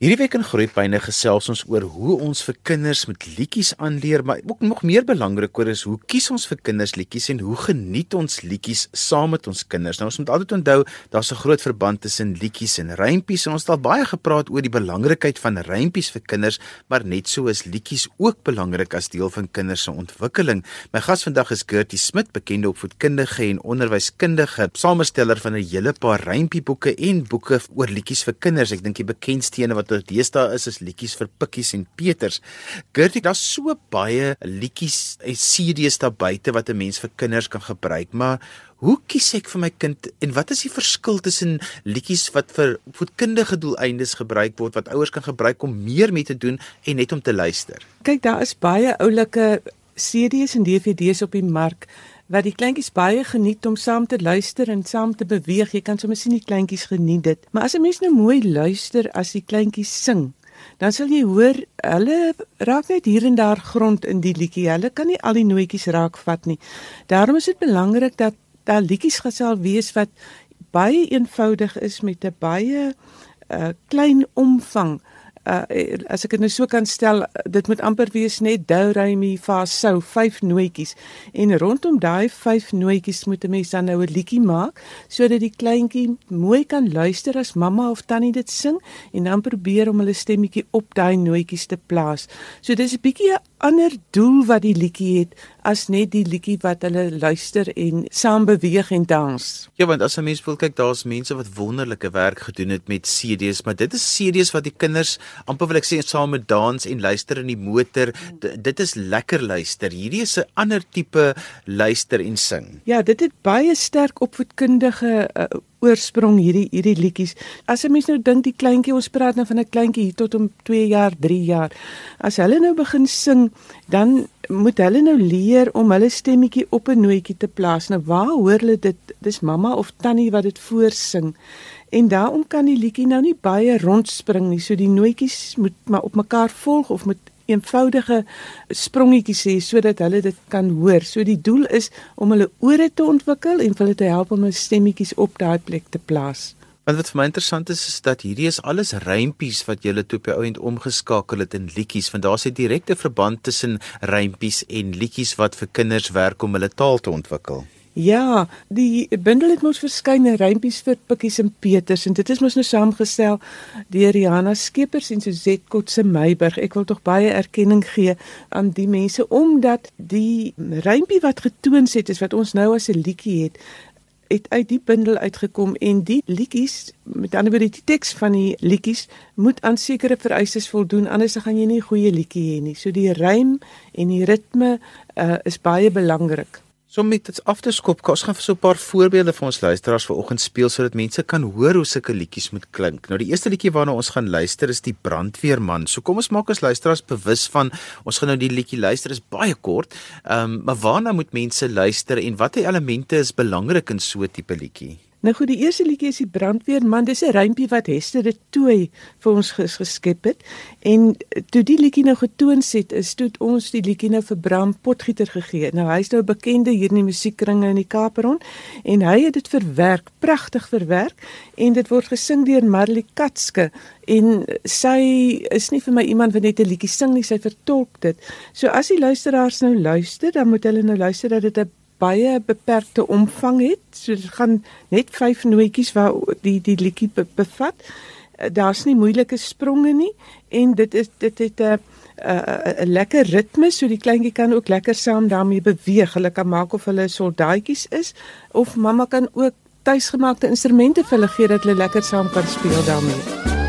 Hierdie week in Groepyne gesels ons oor hoe ons vir kinders met liedjies aanleer, maar ook nog meer belangrik oor is hoe kies ons vir kinders liedjies en hoe geniet ons liedjies saam met ons kinders. Nou ons moet altyd onthou daar's 'n groot verband tussen liedjies en rympies en ons het al baie gepraat oor die belangrikheid van rympies vir kinders, maar net so is liedjies ook belangrik as deel van kinders se ontwikkeling. My gas vandag is Gertie Smit, bekende opvoedkundige en onderwyskundige, samesteller van 'n hele paar rympieboeke en boeke oor liedjies vir kinders. Ek dink die bekendste een wat wat deesdae is is liedjies vir pikkies en peters. Gertie, daar's so baie liedjies en CD's daar buite wat 'n mens vir kinders kan gebruik, maar hoe kies ek vir my kind en wat is die verskil tussen liedjies wat vir voedkundige doeleindes gebruik word wat ouers kan gebruik om meer mee te doen en net om te luister? Kyk, daar is baie oulike CD's en DVD's op die mark wat die kleintjies baie geniet om saam te luister en saam te beweeg. Jy kan sommer sien die kleintjies geniet dit. Maar as 'n mens nou mooi luister as die kleintjies sing, dan sal jy hoor hulle raak net hier en daar grond in die liedjie. Hulle kan nie al die nootjies raakvat nie. Daarom is dit belangrik dat daar liedjies gesal wees wat baie eenvoudig is met 'n baie uh, klein omvang uh, as ek dit nou so kan stel, dit moet amper wees net do re mi fa so vyf nootjies en rondom daai vyf nootjies moet 'n mens dan nou 'n liedjie maak sodat die kleintjie mooi kan luister as mamma of tannie dit sing en dan probeer om hulle stemmetjie op daai nootjies te plaas. So dis 'n bietjie 'n ander doel wat die liedjie het as net die liedjie wat hulle luister en saam beweeg en dans. Ja, want as 'n mens wil kyk, daar's mense wat wonderlike werk gedoen het met CD's, maar dit is CD's wat die kinders amper wil ek sê saam met dans en luister in die motor. D dit is lekker luister. Hierdie is 'n ander tipe luister en sing. Ja, dit het baie sterk opvoedkundige uh, oorsprong hierdie hierdie liedjies. As 'n mens nou dink die kleintjie, ons praat nou van 'n kleintjie hier tot om 2 jaar, 3 jaar. As hulle nou begin sing, dan moet hulle nou leer om hulle stemmetjie op 'n nootjie te plaas. Nou waar hoor hulle dit? Dis mamma of tannie wat dit voorsing. En daarom kan die liedjie nou nie baie rondspring nie. So die nootjies moet maar op mekaar volg of moet eenvoudige sprongetjies hê sodat hulle dit kan hoor. So die doel is om hulle ore te ontwikkel en hulle te help om hulle stemmetjies op daai plek te plaas. Want wat vir my interessant is is dat hierdie is alles rympies wat jy toe op die ou end omgeskakel het in liedjies want daar's 'n direkte verband tussen rympies en liedjies wat vir kinders werk om hulle taal te ontwikkel. Ja, die bundel het mos verskeie rympies vir Pikkies en Peters en dit is mos nou saamgestel deur Rihanna Skeepers en Suzette Kotse Meiburg. Ek wil tog baie erkenning gee aan die mense omdat die rympie wat getoon het is wat ons nou as 'n liedjie het het uit die bundel uitgekom en die liedjies met ander woorde die teks van die liedjies moet aan sekere vereistes voldoen anders dan gaan jy nie goeie liedjie hê nie. So die rym en die ritme uh, is baie belangrik. So met dit af te skop, ons gaan vir so 'n paar voorbeelde vir ons luisteraars vanoggend speel sodat mense kan hoor hoe sulke liedjies moet klink. Nou die eerste liedjie waarna ons gaan luister is die Brandweerman. So kom ons maak ons luisteraars bewus van ons gaan nou die liedjie luister is baie kort. Ehm um, maar waarna moet mense luister en watter elemente is belangrik in so 'n tipe liedjie? Nou goed, die eerste liedjie is die brandweerman. Dis 'n rympie wat Hester de Tooi vir ons ges geskep het. En toe die liedjie nou getoon het, is toe ons die liedjie nou vir Bram Potgieter gegee. Nou hy's nou 'n bekende hier in die musiekkringe in die Kaapron en hy het dit verwerk, pragtig verwerk en dit word gesing deur Marley Katske en sy is nie vir my iemand wat net 'n liedjie sing nie, sy vertolk dit. So as die luisteraars nou luister, dan moet hulle nou luister dat dit 'n baie beperkte omvang het. So dit gaan net 5 nootjies waar die die liedjie be, bevat. Eh, daar's nie moeilike spronge nie en dit is dit het 'n 'n lekker ritme so die kleintjie kan ook lekker saam daarmee beweeg. Hulle kan maak of hulle soldaatjies is of mamma kan ook tuisgemaakte instrumente vir hulle gee dat hulle lekker saam kan speel daarmee.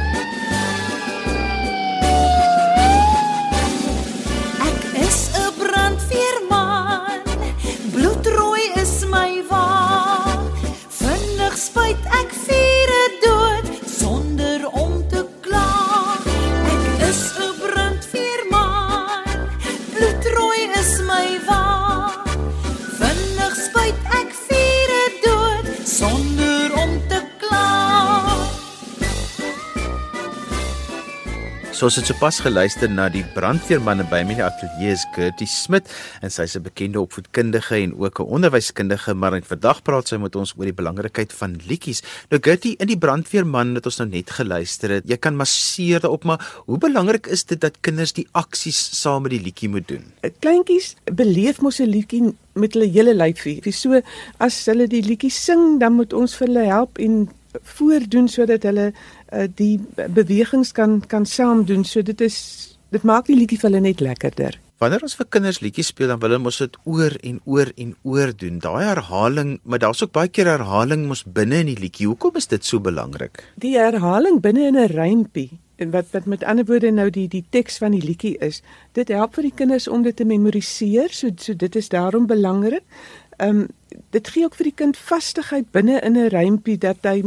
So ons het sopas geluister na die brandweermanne by my ateljee is Gertie Smit en sy's 'n bekende opvoedkundige en ook 'n onderwyskundige, maar vandag praat sy met ons oor die belangrikheid van liedjies. Nou Gertie, in die brandweerman het ons nou net geluister het. Jy kan masseer daarop, maar hoe belangrik is dit dat kinders die aksies saam met die liedjie moet doen? Kleintjies beleef mos 'n liedjie met hulle hele lyfie. So as hulle die liedjie sing, dan moet ons vir hulle help en voordoen sodat hulle uh, die bewegings kan kan saam doen. So dit is dit maak die liedjie vir hulle net lekkerder. Wanneer ons vir kinders liedjies speel, dan wil hulle mos dit oor en oor en oor doen. Daai herhaling, maar daar's ook baie keer herhaling mos binne in die liedjie. Hoekom is dit so belangrik? Die herhaling binne in 'n rympie en wat wat met ander woorde nou die die teks van die liedjie is, dit help vir die kinders om dit te memoriseer. So so dit is daarom belangrik. Ehm um, dit gee ook vir die kind vastigheid binne in 'n rympie dat hy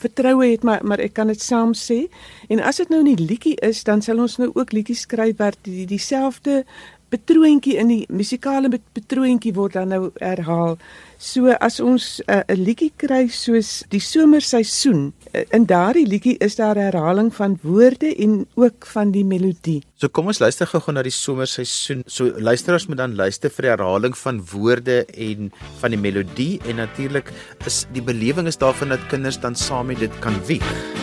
vertroue het maar maar ek kan dit saam sê. En as dit nou nie liedjie is, dan sal ons nou ook liedjies skryf wat die dieselfde patroontjie in die musikale patroontjie word dan nou herhaal. So as ons eh, 'n uh, liedjie kry soos die somerseisoen, uh, in daardie liedjie is daar herhaling van woorde en ook van die melodie. So kom ons luister gou-gou na die somerseisoen. So luisteraars moet dan luister vir die herhaling van woorde en van die melodie en natuurlik is die belewing is daarvan dat kinders dan saam met dit kan wieg.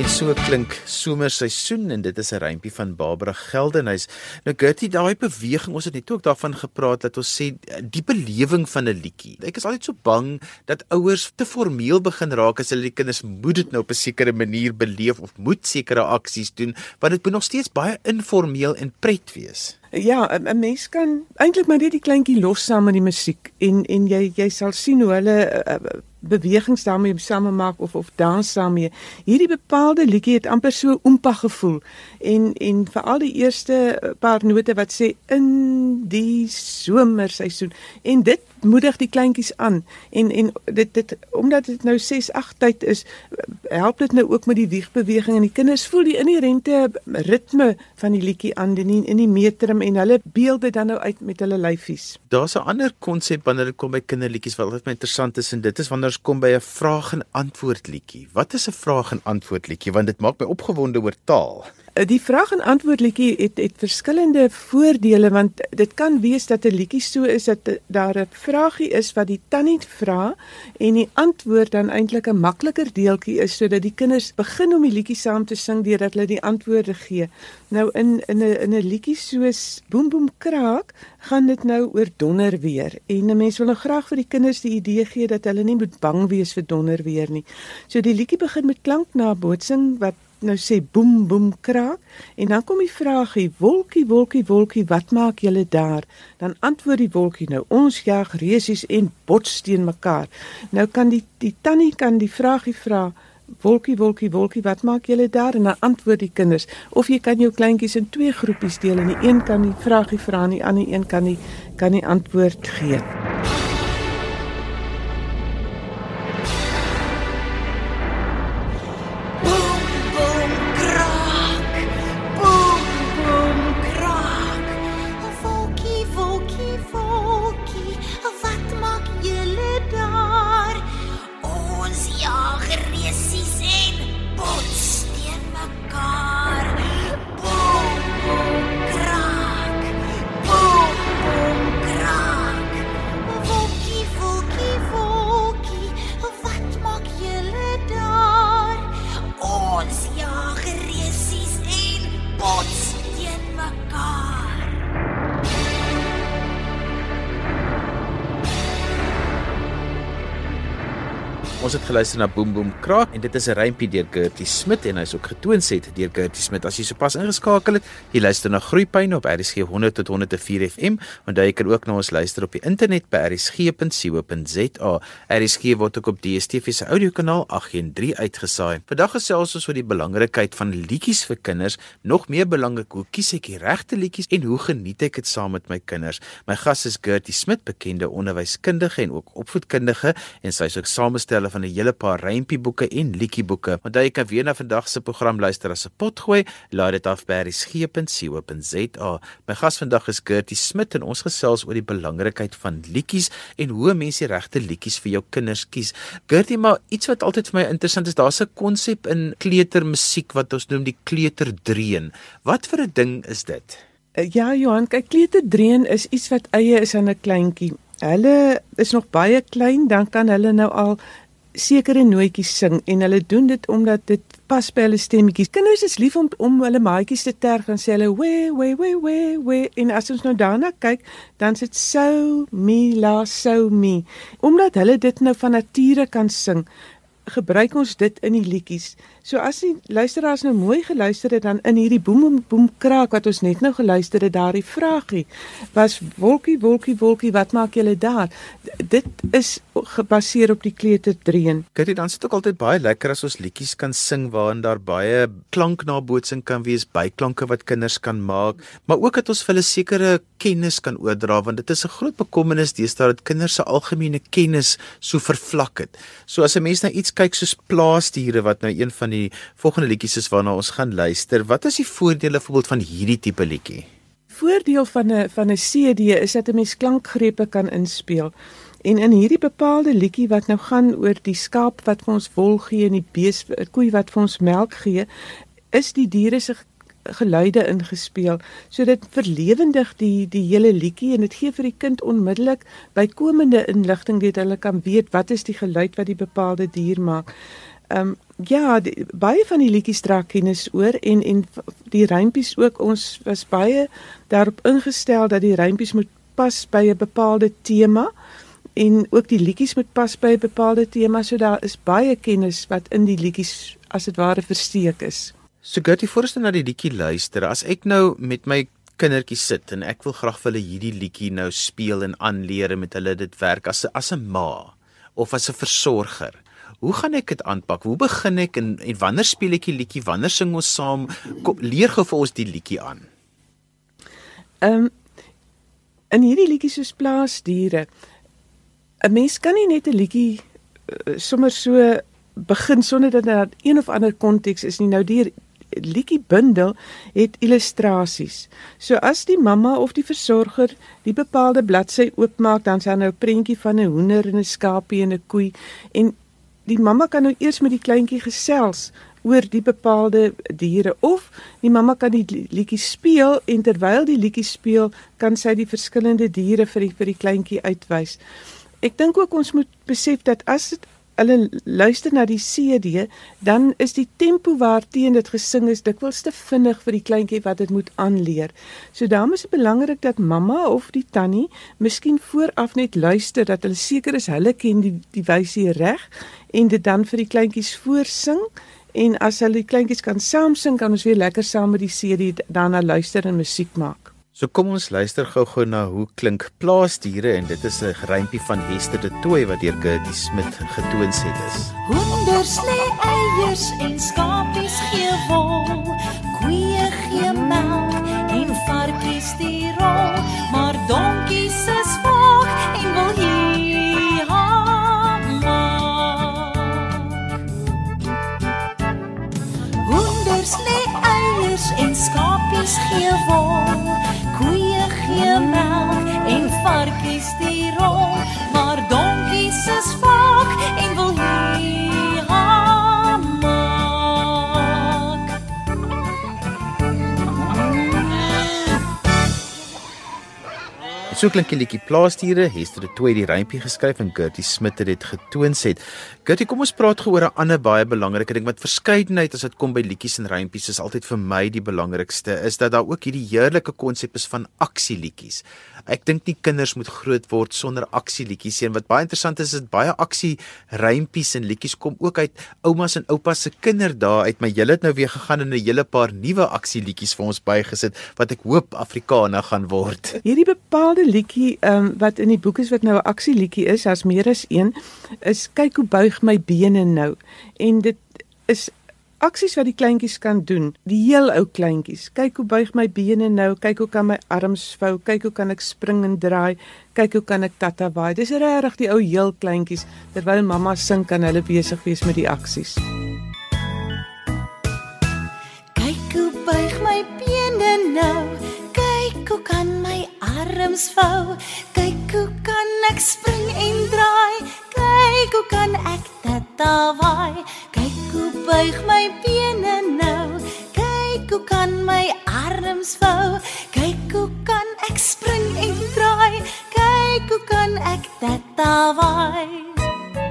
So klink somerseisoen en dit is 'n rympie van Barbara Geldenhuys. Nou Gertie, daai beweging, ons het net ook daarvan gepraat dat ons sê die belewing van 'n liedjie. Ek is altyd so bang dat ouers te formeel begin raak as hulle die kinders moet dit nou op 'n sekere manier beleef of moet sekere aksies doen, want dit moet nog steeds baie informeel en pret wees. Ja, 'n mens kan eintlik maar net die kleintjie los saam met die musiek en en jy jy sal sien hoe hulle uh, bewegings daarmee same maak of of dans daarmee. Hierdie bepaalde liedjie het amper so oompa gevoel en en veral die eerste paar note wat sê in die somerseisoen en dit moedig die kleintjies aan en en dit dit omdat dit nou 6 8 tyd is help dit nou ook met die wiegbeweging en die kinders voel die inherente ritme van die liedjie aan in in die metrum en hulle beelde dan nou uit met hulle lyfies. Daar's 'n ander konsep wanneer dit kom by kinderliedjies wat altyd interessant is en dit is wanneer ons kom by 'n vraag en antwoord liedjie. Wat is 'n vraag en antwoord liedjie want dit maak my opgewonde oor taal. Eh, die vraag en antwoord liedjie het het verskillende voordele want dit kan wees dat 'n liedjie so is dat daar 'n vragie is wat die tannie vra en die antwoord dan eintlik 'n makliker deeltjie is sodat die kinders begin om die liedjie saam te sing deurdat hulle die antwoorde gee. Nou in in 'n in 'n liedjie soos Boem boem kraak gaan dit nou oor donder weer en 'n mens wil nou graag vir die kinders die idee gee dat hulle nie moet bang wees vir donder weer nie. So die liedjie begin met klanknabootsing wat nou sê boem boem kraak en dan kom die vraagie wolkie wolkie wolkie wat maak julle daar? Dan antwoord die wolkie nou ons jag reusies en bots teen mekaar. Nou kan die die tannie kan die vraagie vra wolkie wolkie wolkie wat maak julle daar? En dan antwoord die kinders of jy kan jou kleintjies in twee groepies deel en die een kan die vraagie vra en die ander een kan die kan die antwoord gee Ons het geluister na Boom Boom Kraak en dit is 'n rympie deur Gertie Smit en hy's ook getoonset deur Gertie Smit. As jy sopas ingeskakel het, jy luister na Groepyne op RSG 100 tot 104 FM, want jy kan ook na ons luister op die internet by rsg.co.za. RSG word ook op DStv se audiokanaal 813 uitgesaai. Vandag gesels ons oor die belangrikheid van liedjies vir kinders, nog meer belangrik, hoe kies ek die regte liedjies en hoe geniet ek dit saam met my kinders? My gas is Gertie Smit, bekende onderwyskundige en ook opvoedkundige en sy is ook samesteller van 'n hele paar rympieboeke en liedjieboeke. Onthou jy kan weer na vandag se program luister as 'n potgooi. Laai dit af by resgep.co.za. My gas vandag is Gertie Smit en ons gesels oor die belangrikheid van liedjies en hoe mense die regte liedjies vir jou kinders kies. Gertie, maar iets wat altyd vir my interessant is, daar's 'n konsep in kleutermusiek wat ons noem die kleuterdreun. Wat vir 'n ding is dit? Ja, Johan, kyk kleuterdreun is iets wat eie is aan 'n kleintjie. Hulle is nog baie klein, dan kan hulle nou al sekere nootjies sing en hulle doen dit omdat dit pas by hulle stemmetjies. Kinders is lief om om hulle maatjies te terg en sê hulle we we we we we en as ons nou daarna kyk, dan sit so me la so me. Omdat hulle dit nou van nature kan sing, gebruik ons dit in die liedjies. So as die luisteraars nou mooi geluister het dan in hierdie boem boem kraak wat ons net nou geluister het daardie vragie was wolkie wolkie wolkie wat maak julle daar? Dit is gebaseer op die kleuterdreun. Kyk dit dan sit ook altyd baie lekker as ons liedjies kan sing waarin daar baie klanknabootsing kan wees, byklanke wat kinders kan maak, maar ook dat ons vir hulle sekere kennis kan oordra want dit is 'n groot bekommernis deesdae dat kinders se algemene kennis so vervlak het. So as 'n mens na iets kyk soos plaasdiere wat nou een van die volgende liedjies is waarna ons gaan luister. Wat is die voordele voorbeeld van hierdie tipe liedjie? Voordeel van 'n van 'n CD is dat 'n mens klankgrepe kan inspel. En in hierdie bepaalde liedjie wat nou gaan oor die skaap wat vir ons wol gee en die bees koei wat vir ons melk gee, is die diere se geluide ingespeel. So dit verlewendig die die hele liedjie en dit gee vir die kind onmiddellik bykomende inligting dat hulle kan weet wat is die geluid wat die bepaalde dier maak. Ehm um, ja, die, baie van die liedjies dra kennis oor en en die rympies ook. Ons was baie daarop ingestel dat die rympies moet pas by 'n bepaalde tema en ook die liedjies moet pas by 'n bepaalde tema. So daar is baie kennis wat in die liedjies as dit ware versteek is. So Gertie, voorste na die liedjie luister. As ek nou met my kindertjies sit en ek wil graag vir hulle hierdie liedjie nou speel en aanleer met hulle dit werk as as 'n ma of as 'n versorger. Hoe gaan ek dit aanpak? Hoe begin ek en, en wanneer speel ek die liedjie? Wanneer sing ons saam? Kom leer gou vir ons die liedjie aan. Ehm um, in hierdie liedjie soos plaasdiere 'n mens kan nie net 'n liedjie uh, sommer so begin sonder dat daar een of ander konteks is nie. Nou die liedjie bundel het illustrasies. So as die mamma of die versorger die bepaalde bladsy oopmaak, dan sien nou 'n prentjie van 'n hoender en 'n skaapie en 'n koei en die mamma kan nou eers met die kleintjie gesels oor die bepaalde diere of die mamma kan die liedjie speel en terwyl die liedjie speel kan sy die verskillende diere vir die vir die kleintjie uitwys. Ek dink ook ons moet besef dat as dit hulle luister na die CD, dan is die tempo waarteen dit gesing is dikwels te vinnig vir die kleintjie wat dit moet aanleer. So daarom is dit belangrik dat mamma of die tannie miskien vooraf net luister dat hulle seker is hulle ken die die wysie reg en dit dan vir die kleintjies voorsing en as hulle die kleintjies kan saam sing kan ons weer lekker saam met die CD daarna luister en musiek maak. So kom ons luister gou-gou na hoe klink plaasdiere en dit is 'n rympie van Hester de Tooy wat deur Gertie Smit getoon het is. Honders lê eiers en skapies gee wol, So klink die liedjie Plaasdiere, Hester de Tooi die rympie geskryf en Gertie Smit het dit getoon sê. Gertie, kom ons praat gou oor 'n ander baie belangrike ding wat verskeidenheid as dit kom by liedjies en rympies is altyd vir my die belangrikste is dat daar ook hierdie heerlike konsep is van aksieliedjies. Ek dink nie kinders moet groot word sonder aksieliedjies nie. Wat baie interessant is, is dit baie aksie rympies en liedjies kom ook uit oumas en oupas se kinderdae uit. My julle het nou weer gegaan en 'n hele paar nuwe aksieliedjies vir ons bygesit wat ek hoop Afrikaner gaan word. Hierdie bepaalde liedjie um, wat in die boek is wat nou 'n aksieliedjie is, as meer as een, is kyk hoe buig my bene nou. En dit is aksies wat die kleintjies kan doen, die heel ou kleintjies. Kyk hoe buig my bene nou, kyk hoe kan my arms vou, kyk hoe kan ek spring en draai, kyk hoe kan ek tata waai. Dis regtig die ou heel kleintjies terwyl mamma sing kan hulle besig wees met die aksies. Kyk hoe buig my bene nou. Arms vou. Kyk hoe kan ek spring en draai. Kyk hoe kan ek tata waai. Kyk hoe buig my bene nou. Kyk hoe kan my arms vou. Kyk hoe kan ek spring en draai. Kyk hoe kan ek tata waai.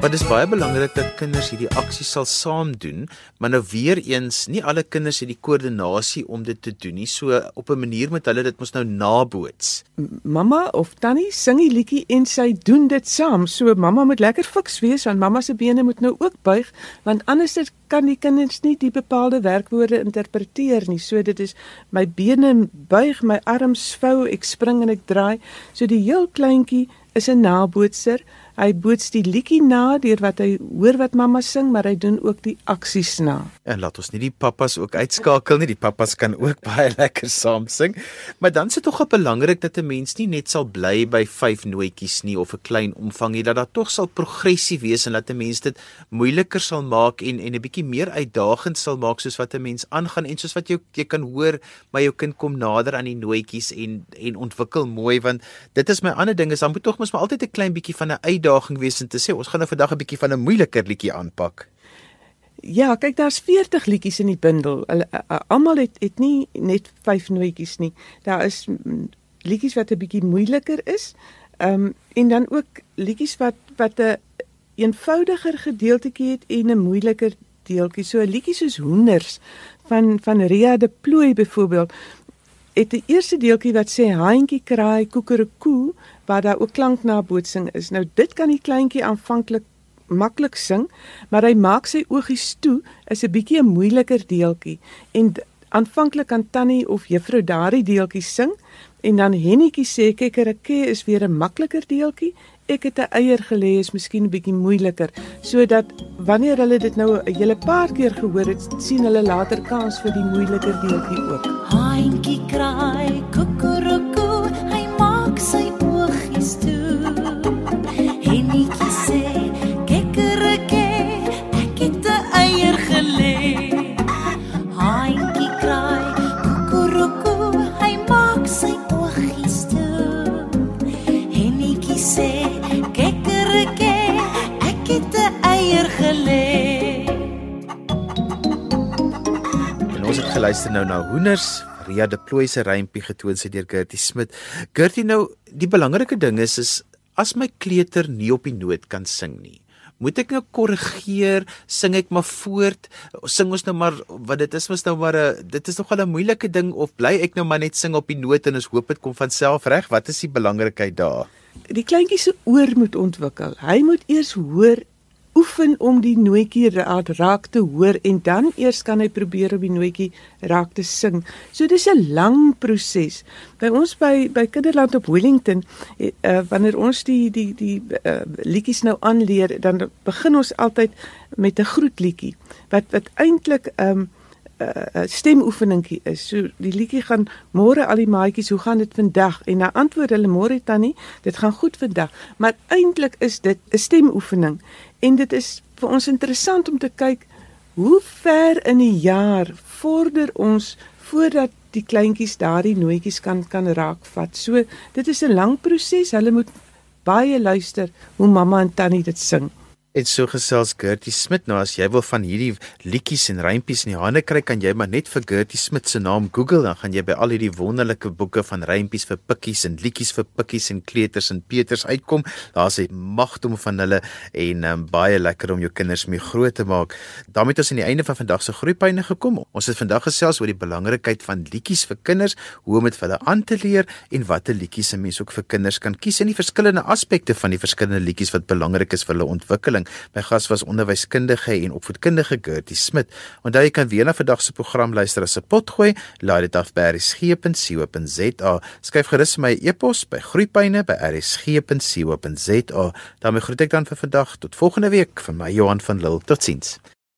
Maar dis baie belangrik dat kinders hierdie aksie sal saam doen, maar nou weer eens, nie alle kinders het die koördinasie om dit te doen nie. So op 'n manier moet hulle dit mos nou naboots. Mamma of tannie sing die liedjie en sy doen dit saam. So mamma moet lekker fiks wees want mamma se bene moet nou ook buig want anders dit kan die kinders nie die bepaalde werkwoorde interpreteer nie. So dit is my bene buig, my arms vou, ek spring en ek draai. So die heel kleintjie is 'n nabootser. Hy boots die liedjie na deur wat hy hoor wat mamma sing, maar hy doen ook die aksies na. En laat ons nie die pappas ook uitskakel nie. Die pappas kan ook baie lekker saam sing. Maar dan is dit tog belangrik dat 'n mens nie net sal bly by 5 nootjies nie of 'n klein omvang nie, dat daar tog sal progressie wees en dat 'n mens dit moeiliker sal maak en en 'n bietjie meer uitdagend sal maak soos wat 'n mens aangaan en soos wat jy jy kan hoor, maar jou kind kom nader aan die nootjies en en ontwikkel mooi want dit is my ander ding is dan moet tog mos maar altyd 'n klein bietjie van 'n uitdaging wees en te sê ons gaan nou vandag 'n bietjie van 'n moeiliker liedjie aanpak. Ja, kyk daar's 40 liedjies in die bundel. Hulle almal het het nie net 5 nootjies nie. Daar is liedjies wat 'n bietjie moeiliker is. Ehm um, en dan ook liedjies wat wat 'n eenvoudiger gedeeltetjie het en 'n moeiliker deeltjie. So 'n liedjie soos Hoenders van van Ria de Plooi byvoorbeeld het die eerste deeltjie wat sê haantjie kraai koekerekoe waar daar ook klanknabootsing is. Nou dit kan die kleintjie aanvanklik maklik sing, maar hy maak sy oogies toe is 'n bietjie 'n moeiliker deeltjie en aanvanklik kan tannie of juffrou daardie deeltjie sing en dan hennetjie sê kekkereke is weer 'n makliker deeltjie. Ek het 'n eier gelê is miskien 'n bietjie moeiliker sodat wanneer hulle dit nou 'n hele paar keer gehoor het, sien hulle later kans vir die moeiliker deeltjie ook. Haantjie kraai Geluister nou na Hoenders, Ria de Plooi se rympie getoon sy deur Gertie Smit. Gertie nou, die belangrike ding is is as my kleuter nie op die noot kan sing nie. Moet ek nou korrigeer, sing ek maar voort, sing ons nou maar wat dit is mos nou maar 'n dit is nogal 'n moeilike ding of bly ek nou maar net sing op die noot en ons hoop dit kom van self reg? Wat is die belangrikheid daar? Die kleintjie se oor moet ontwikkel. Hy moet eers hoor oefen om die nootjie raak, raak te hoor en dan eers kan hy probeer om die nootjie raak te sing. So dis 'n lang proses. By ons by by Kinderland op Wellington, eh, uh, wanneer ons die die die uh, liedjies nou aanleer, dan begin ons altyd met 'n groetliedjie wat wat eintlik 'n um, 'n uh, stemoefeningkie is. So die liedjie gaan môre al die maatjies, hoe gaan dit vandag? En dan antwoord hulle môre tannie, dit gaan goed vandag. Maar eintlik is dit 'n stemoefening en dit is vir ons interessant om te kyk hoe ver in 'n jaar vorder ons voordat die kleintjies daardie nootjies kan kan raakvat. So dit is 'n lang proses. Hulle moet baie luister hoe mamma en tannie dit sing. En so gesels Gertie Smit nou as jy wil van hierdie liedjies en rympies in die hande kry kan jy maar net vir Gertie Smit se naam Google dan gaan jy by al hierdie wonderlike boeke van rympies vir pikkies en liedjies vir pikkies en kleuters en peters uitkom. Daar's 'n magdom van hulle en um, baie lekker om jou kinders mee groot te maak. daarmee het ons aan die einde van vandag se groeipyne gekom. Ons het vandag gesels oor die belangrikheid van liedjies vir kinders, hoe om dit vir hulle aan te leer en watter liedjies 'n mens ook vir kinders kan kies en die verskillende aspekte van die verskillende liedjies wat belangrik is vir hulle ontwikkeling ontwikkeling. My gas was onderwyskundige en opvoedkundige Gertie Smit. Onthou jy kan weer na vandag se program luister as 'n potgooi. Laai dit af by rsg.co.za. Skryf gerus my e-pos by groeipyne@rsg.co.za. daarmee groet ek dan vir vandag tot volgende week vir my Johan van Lille. Totsiens.